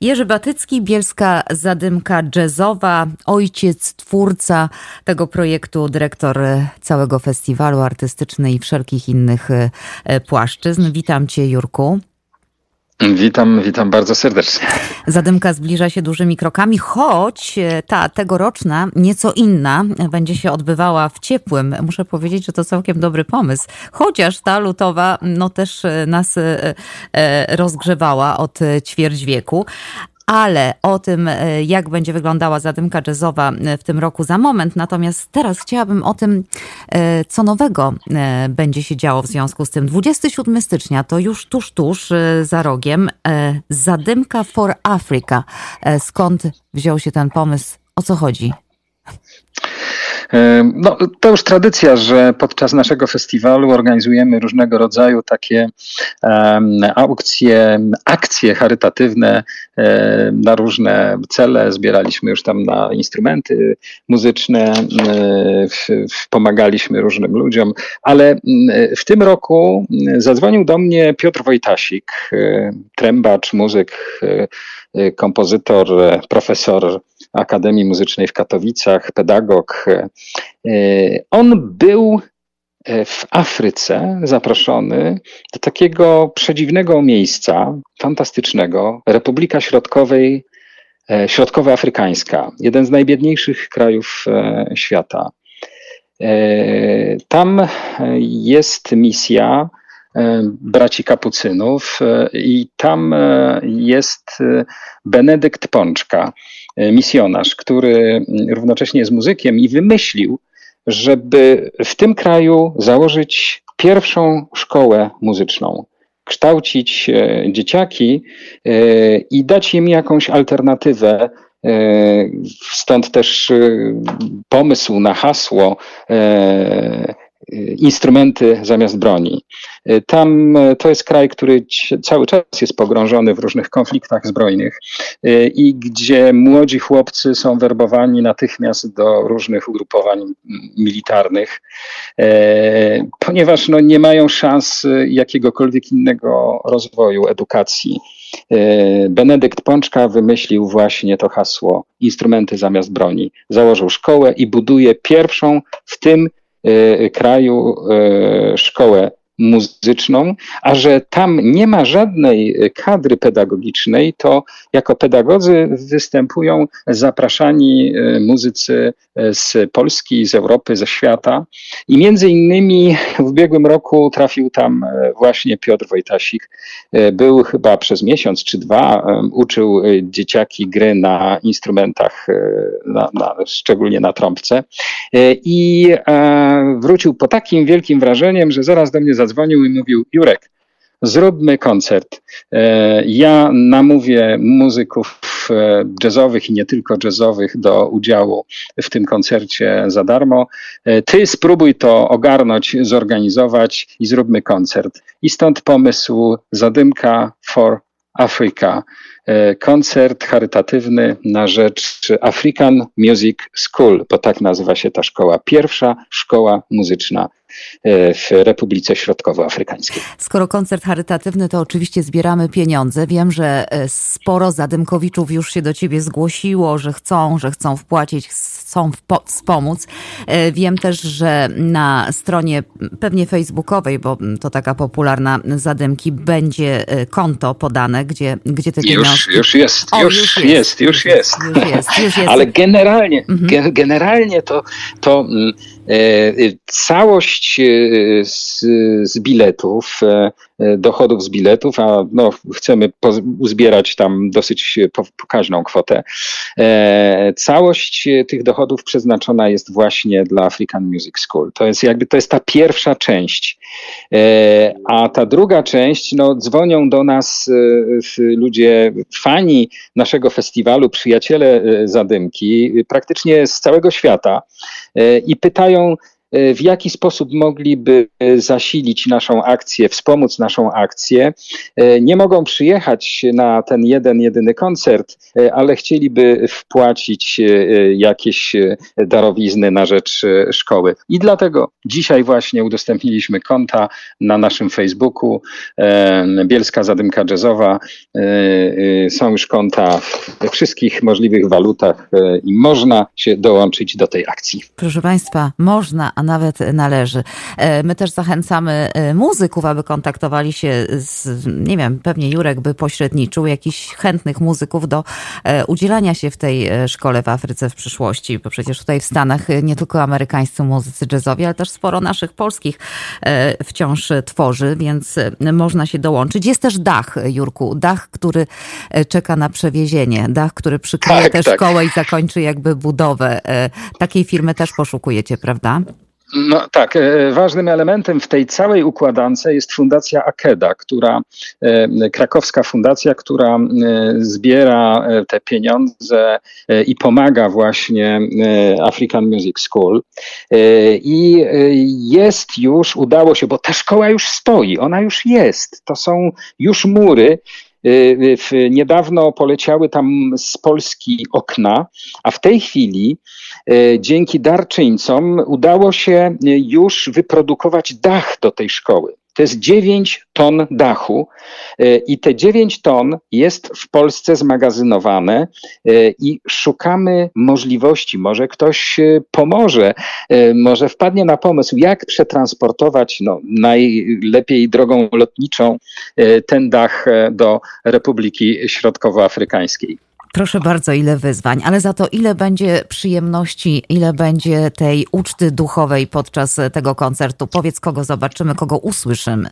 Jerzy Batycki, Bielska Zadymka Jazzowa, ojciec, twórca tego projektu, dyrektor całego festiwalu artystyczny i wszelkich innych e, płaszczyzn. Witam Cię, Jurku. Witam, witam bardzo serdecznie. Zadymka zbliża się dużymi krokami, choć e, ta tegoroczna, nieco inna, będzie się odbywała w ciepłym. Muszę powiedzieć, że to całkiem dobry pomysł. Chociaż ta lutowa, no też e, nas rozgrzewała od ćwierć wieku ale o tym, e, jak będzie wyglądała zadymka jazzowa e, w tym roku za moment. Natomiast teraz chciałabym o tym, e, co nowego będzie się działo w związku z tym. 27 stycznia to już tuż, tuż za rogiem. Zadymka for Africa. Skąd wziął się ten pomysł? O co chodzi? No, to już tradycja, że podczas naszego festiwalu organizujemy różnego rodzaju takie aukcje, akcje charytatywne um, na różne cele. Zbieraliśmy już tam na instrumenty muzyczne, um, pomagaliśmy różnym ludziom, ale w tym roku zadzwonił do mnie Piotr Wojtasik, trębacz, muzyk, kompozytor, profesor Akademii Muzycznej w Katowicach, pedagog. E, on był e, w Afryce zaproszony do takiego przedziwnego miejsca, fantastycznego, Republika Środkowej, e, Środkowoafrykańska, jeden z najbiedniejszych krajów świata. Tam jest misja braci kapucynów i tam jest Benedykt Pączka. E, misjonarz, który równocześnie jest muzykiem i wymyślił, żeby w tym kraju założyć pierwszą szkołę muzyczną, kształcić e, dzieciaki e, i dać im jakąś alternatywę. Stąd też pomysł na hasło instrumenty zamiast broni. Tam e, to jest kraj, który cały czas jest pogrążony w różnych konfliktach zbrojnych i gdzie młodzi chłopcy są werbowani natychmiast do różnych ugrupowań militarnych, ponieważ no, nie mają szans jakiegokolwiek innego rozwoju edukacji. Benedykt Pączka wymyślił właśnie to hasło instrumenty zamiast broni. Założył szkołę i buduje pierwszą w tym Y, kraju y, szkołę muzyczną, a że tam nie ma żadnej kadry pedagogicznej, to jako pedagodzy występują zapraszani e, muzycy e, z Polski, z Europy, ze świata. I między innymi w ubiegłym roku trafił tam e, właśnie Piotr Wojtasik. Był chyba przez miesiąc czy dwa, uczył dzieciaki gry na instrumentach, na, na, szczególnie na trąbce. I wrócił po takim wielkim wrażeniem, że zaraz do mnie zadzwonił zadzwonił i mówił: Jurek, zróbmy koncert. E, ja namówię muzyków e, jazzowych i nie tylko jazzowych do udziału w tym koncercie za darmo. E, ty spróbuj to ogarnąć, zorganizować i zróbmy koncert. I stąd pomysł Zadymka for Africa. Koncert charytatywny na rzecz African Music School, bo tak nazywa się ta szkoła. Pierwsza szkoła muzyczna w Republice Środkowoafrykańskiej. Skoro koncert charytatywny, to oczywiście zbieramy pieniądze. Wiem, że e, sporo Zadymkowiczów już się do ciebie zgłosiło, że chcą, że chcą wpłacić, chcą wspomóc. E, wiem też, że na stronie pewnie facebookowej, bo to taka popularna Zadymki, będzie konto podane, gdzie, gdzie te pieniądze... Już, już jest, o, już, już jest, już jest. Już jest, już jest. Ale generalnie, mhm. generalnie to, to mm, E, całość e, z, z biletów, e, dochodów z biletów, a no, chcemy uzbierać tam dosyć pokaźną kwotę. Całość tych dochodów przeznaczona jest właśnie dla African Music School. To jest jakby to jest ta pierwsza część. A ta druga część, no, dzwonią do nas ludzie, fani naszego festiwalu, przyjaciele Zadymki, praktycznie z całego świata i pytają, E, w jaki sposób mogliby e, zasilić naszą akcję, wspomóc naszą akcję. E, nie mogą przyjechać na ten jeden, jedyny koncert, ale chcieliby wpłacić jakieś darowizny na rzecz szkoły. I dlatego dzisiaj właśnie udostępniliśmy konta na naszym Facebooku Bielska Zadymka Jazzowa. Są już konta we wszystkich możliwych walutach i można się dołączyć do tej akcji. Proszę Państwa, można, a nawet należy. E, my też zachęcamy e, muzyków, aby kontaktowali się z, nie wiem, pewnie Jurek by pośredniczył, jakichś chętnych muzyków do e, udzielania się w tej szkole w Afryce w przyszłości, bo przecież tutaj w Stanach nie tylko amerykańscy muzycy jazzowi, ale też sporo naszych polskich wciąż tworzy, więc można się dołączyć. Jest też dach, Jurku, dach, który czeka na przewiezienie, dach, który przykryje tak, tę tak. szkołę i zakończy jakby budowę. Takiej firmy też poszukujecie, prawda? No tak, e, ważnym elementem w tej całej układance jest Fundacja Akeda, która, e, krakowska fundacja, która e, zbiera te pieniądze i pomaga właśnie African Music School. I jest już, udało się, bo ta szkoła już stoi, ona już jest, to są już mury, Niedawno poleciały tam z Polski okna, a w tej chwili E, dzięki darczyńcom udało się już wyprodukować dach do tej szkoły. To jest 9 ton dachu e, i te 9 ton jest w Polsce zmagazynowane i szukamy możliwości. Może ktoś pomoże, może wpadnie na pomysł, jak przetransportować no, najlepiej drogą lotniczą ten dach do Republiki Środkowoafrykańskiej. Proszę bardzo, ile wyzwań, ale za to ile będzie przyjemności, ile będzie tej uczty duchowej podczas tego koncertu. Powiedz, kogo zobaczymy, kogo usłyszymy.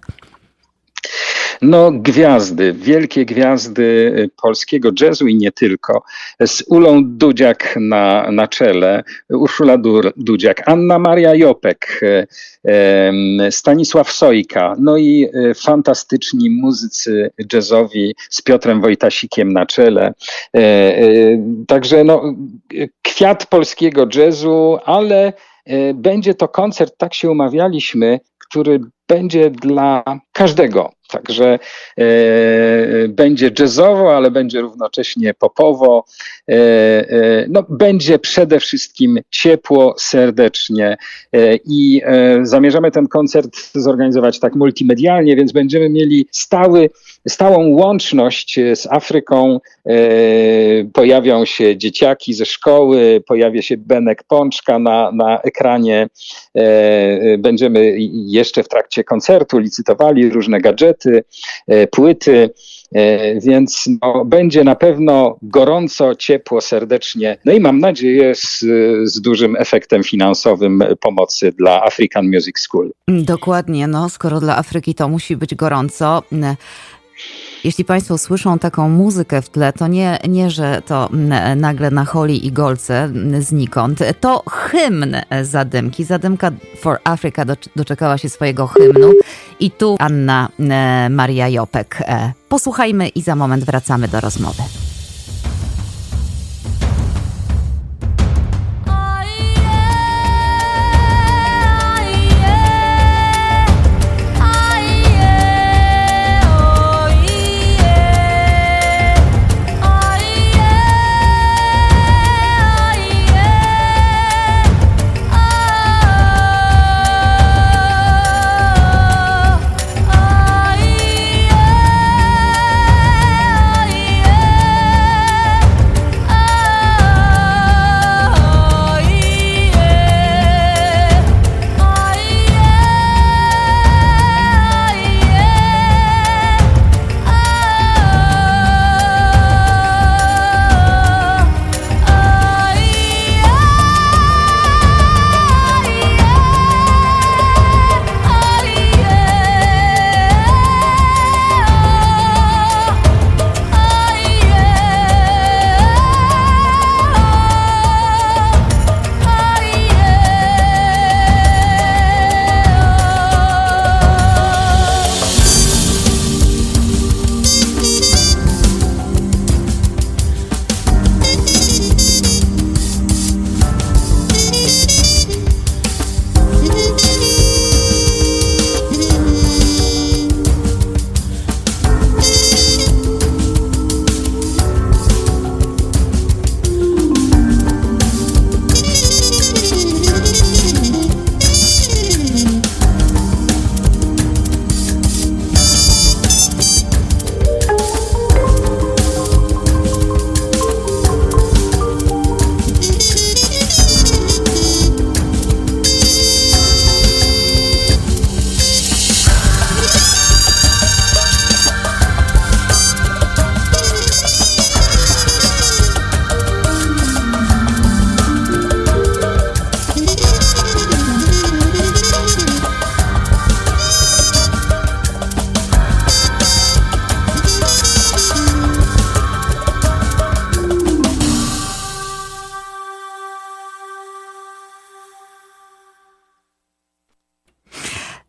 No, gwiazdy, wielkie gwiazdy y, polskiego jazzu i nie tylko. Z Ulą Dudziak na, na czele, Urszula Dudziak, Anna Maria Jopek, y, Stanisław Sojka, no i y, fantastyczni muzycy jazzowi z Piotrem Wojtasikiem na czele. Także no, kwiat polskiego jazzu, ale będzie to koncert, tak się umawialiśmy, który będzie dla każdego. Także e, będzie jazzowo, ale będzie równocześnie popowo. E, e, no, będzie przede wszystkim ciepło, serdecznie e, i e, zamierzamy ten koncert zorganizować tak multimedialnie, więc będziemy mieli stały, stałą łączność z Afryką. E, pojawią się dzieciaki ze szkoły, pojawia się Benek Pączka na, na ekranie. Będziemy jeszcze w trakcie koncertu licytowali różne gadżety, płyty. E, więc no, będzie na pewno gorąco, ciepło, serdecznie. No i mam nadzieję z, z dużym efektem finansowym pomocy dla African Music School. Dokładnie, no skoro dla Afryki to musi być gorąco. Jeśli Państwo słyszą taką muzykę w tle, to nie, nie że to nagle na holi i golce znikąd. To hymn Zadymki. Zadymka for Africa doczekała się swojego hymnu i tu Anna Maria Jopek. E, posłuchajmy i za moment wracamy do rozmowy.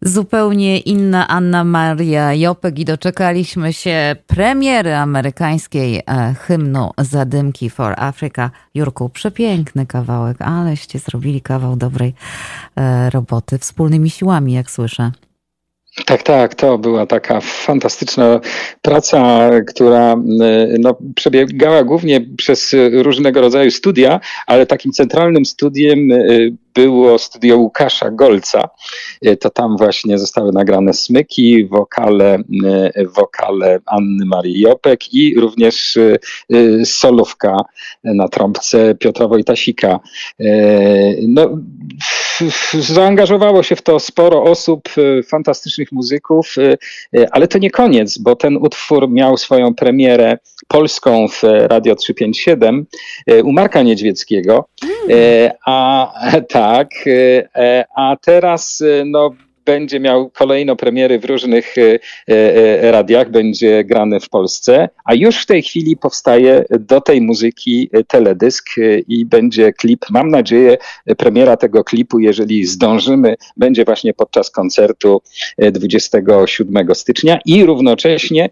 Zupełnie inna Anna Maria Jopek i doczekaliśmy się premiery amerykańskiej e, hymnu Zadymki for Africa. Jurku, przepiękny kawałek, aleście zrobili kawał dobrej e, roboty wspólnymi siłami, jak słyszę. Tak, tak, to była taka fantastyczna praca, która e, no, przebiegała głównie przez różnego rodzaju studia, ale takim centralnym studiem było studio Łukasza Golca. E, to tam właśnie zostały nagrane smyki, wokale, e, wokale Anny Marii Jopek i również e, solówka na trąbce Piotra Wojtasika. No, zaangażowało się w to sporo osób, fantastycznych muzyków, ale to nie koniec, bo ten utwór miał swoją premierę polską w Radio 357 u Marka Niedźwieckiego, a tak, tak, e, e, a teraz e, no, będzie miał kolejno premiery w różnych radiach, będzie grany w Polsce, a już w tej chwili powstaje do tej muzyki teledysk i będzie klip. Mam nadzieję, premiera tego klipu, jeżeli zdążymy, będzie właśnie podczas koncertu 27 stycznia i równocześnie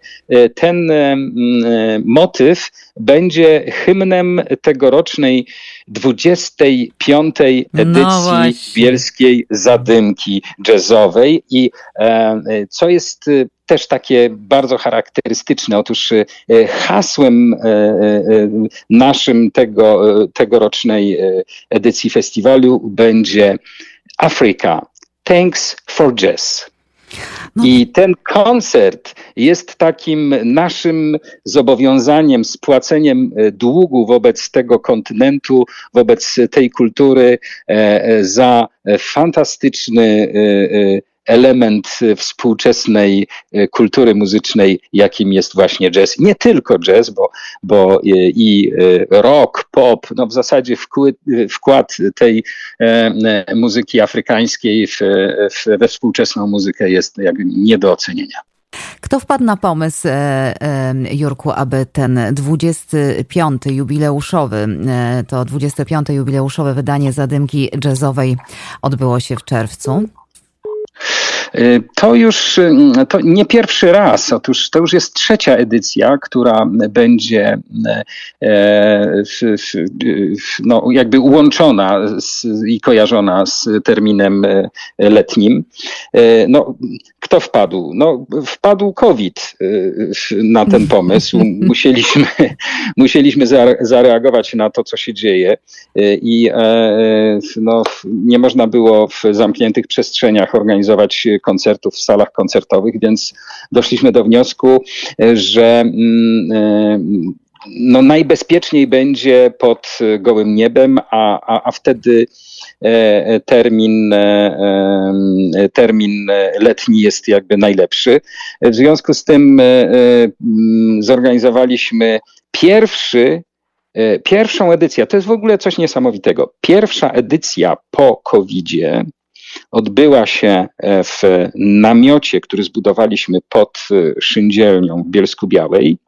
ten motyw będzie hymnem tegorocznej 25. No edycji no Bielskiej Zadymki Jazzowej i e, co jest e, też takie bardzo charakterystyczne. Otóż e, hasłem naszym tego, tegorocznej edycji festiwalu będzie Afrika. Thanks for Jazz. No. I ten koncert jest takim naszym zobowiązaniem, spłaceniem e, długu wobec tego kontynentu, wobec tej kultury e, e, za fantastyczny element współczesnej kultury muzycznej, jakim jest właśnie jazz. Nie tylko jazz, bo, bo i rock, pop, no w zasadzie wkład tej muzyki afrykańskiej w, w, we współczesną muzykę jest jakby nie do ocenienia. Kto wpadł na pomysł, e, e, Jurku, aby ten 25. jubileuszowy, e, to 25. jubileuszowe wydanie Zadymki Jazzowej odbyło się w czerwcu? Y, to już y, to nie pierwszy raz. Otóż to już jest trzecia edycja, która będzie e, no, jakby ułączona z, i kojarzona z terminem e, letnim. E, no, kto wpadł? No, wpadł COVID na ten pomysł. Musieliśmy, musieliśmy zareagować na to, co się dzieje i no, nie można było w zamkniętych przestrzeniach organizować koncertów w salach koncertowych, więc doszliśmy do wniosku, że mm, e, no najbezpieczniej będzie pod gołym niebem, a, a, a wtedy e, termin, e, termin letni jest jakby najlepszy. W związku z tym mm, zorganizowaliśmy pierwszy Pierwszą edycję, to jest w ogóle coś niesamowitego. Pierwsza edycja po COVID-zie odbyła się e, w namiocie, który zbudowaliśmy pod e, szyndzielnią w Bielsku Białej.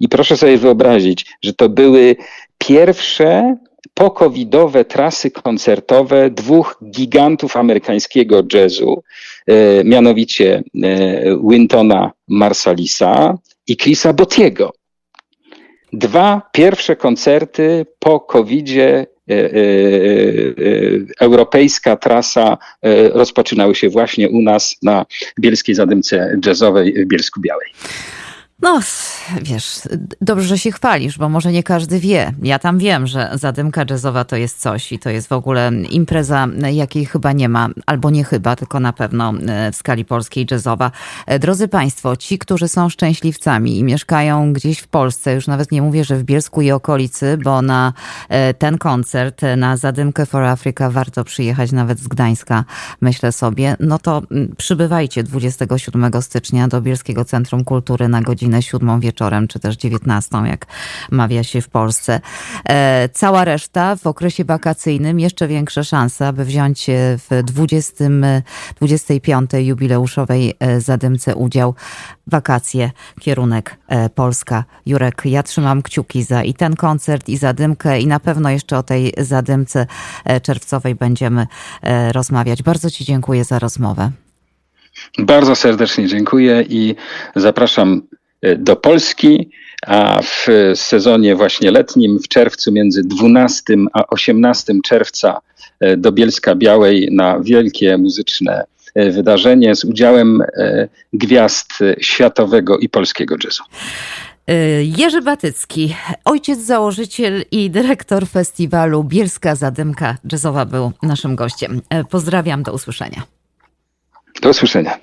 I proszę sobie wyobrazić, że to były pierwsze pokowidowe trasy koncertowe dwóch gigantów amerykańskiego jazzu, e, mianowicie Wintona Marsalisa i Chrisa Botiego. Dwa pierwsze koncerty po COVID-zie europejska trasa rozpoczynały się właśnie u nas na Bielskiej Zadymce Jazzowej w Bielsku Białej. No, wiesz, dobrze, że się chwalisz, bo może nie każdy wie. Ja tam wiem, że zadymka jazzowa to jest coś i to jest w ogóle impreza, jakiej chyba nie ma, albo nie chyba, tylko na pewno e, w skali polskiej jazzowa. E, drodzy Państwo, ci, którzy są szczęśliwcami i mieszkają gdzieś w Polsce, już nawet nie mówię, że w Bielsku i okolicy, bo na e, ten koncert, na zadymkę for Africa warto przyjechać nawet z Gdańska, myślę sobie, no to przybywajcie 27 stycznia do Bielskiego Centrum Kultury na godzinę godzinę siódmą wieczorem, czy też dziewiętnastą, jak mawia się w Polsce. E, cała reszta w okresie wakacyjnym jeszcze większe szanse, aby wziąć w 20, 25. jubileuszowej e, zadymce udział. Wakacje, kierunek e, Polska. Jurek, ja trzymam kciuki za i ten koncert, i zadymkę, i na pewno jeszcze o tej zadymce czerwcowej będziemy rozmawiać. Bardzo Ci dziękuję za rozmowę. Bardzo serdecznie dziękuję i zapraszam do Polski, a w sezonie właśnie letnim w czerwcu między 12 a 18 czerwca do Bielska Białej na wielkie muzyczne wydarzenie z udziałem gwiazd światowego i polskiego jazzu. Jerzy Batycki, ojciec założyciel i dyrektor festiwalu Bielska Zadymka Jazzowa był naszym gościem. Pozdrawiam, do usłyszenia. Do usłyszenia.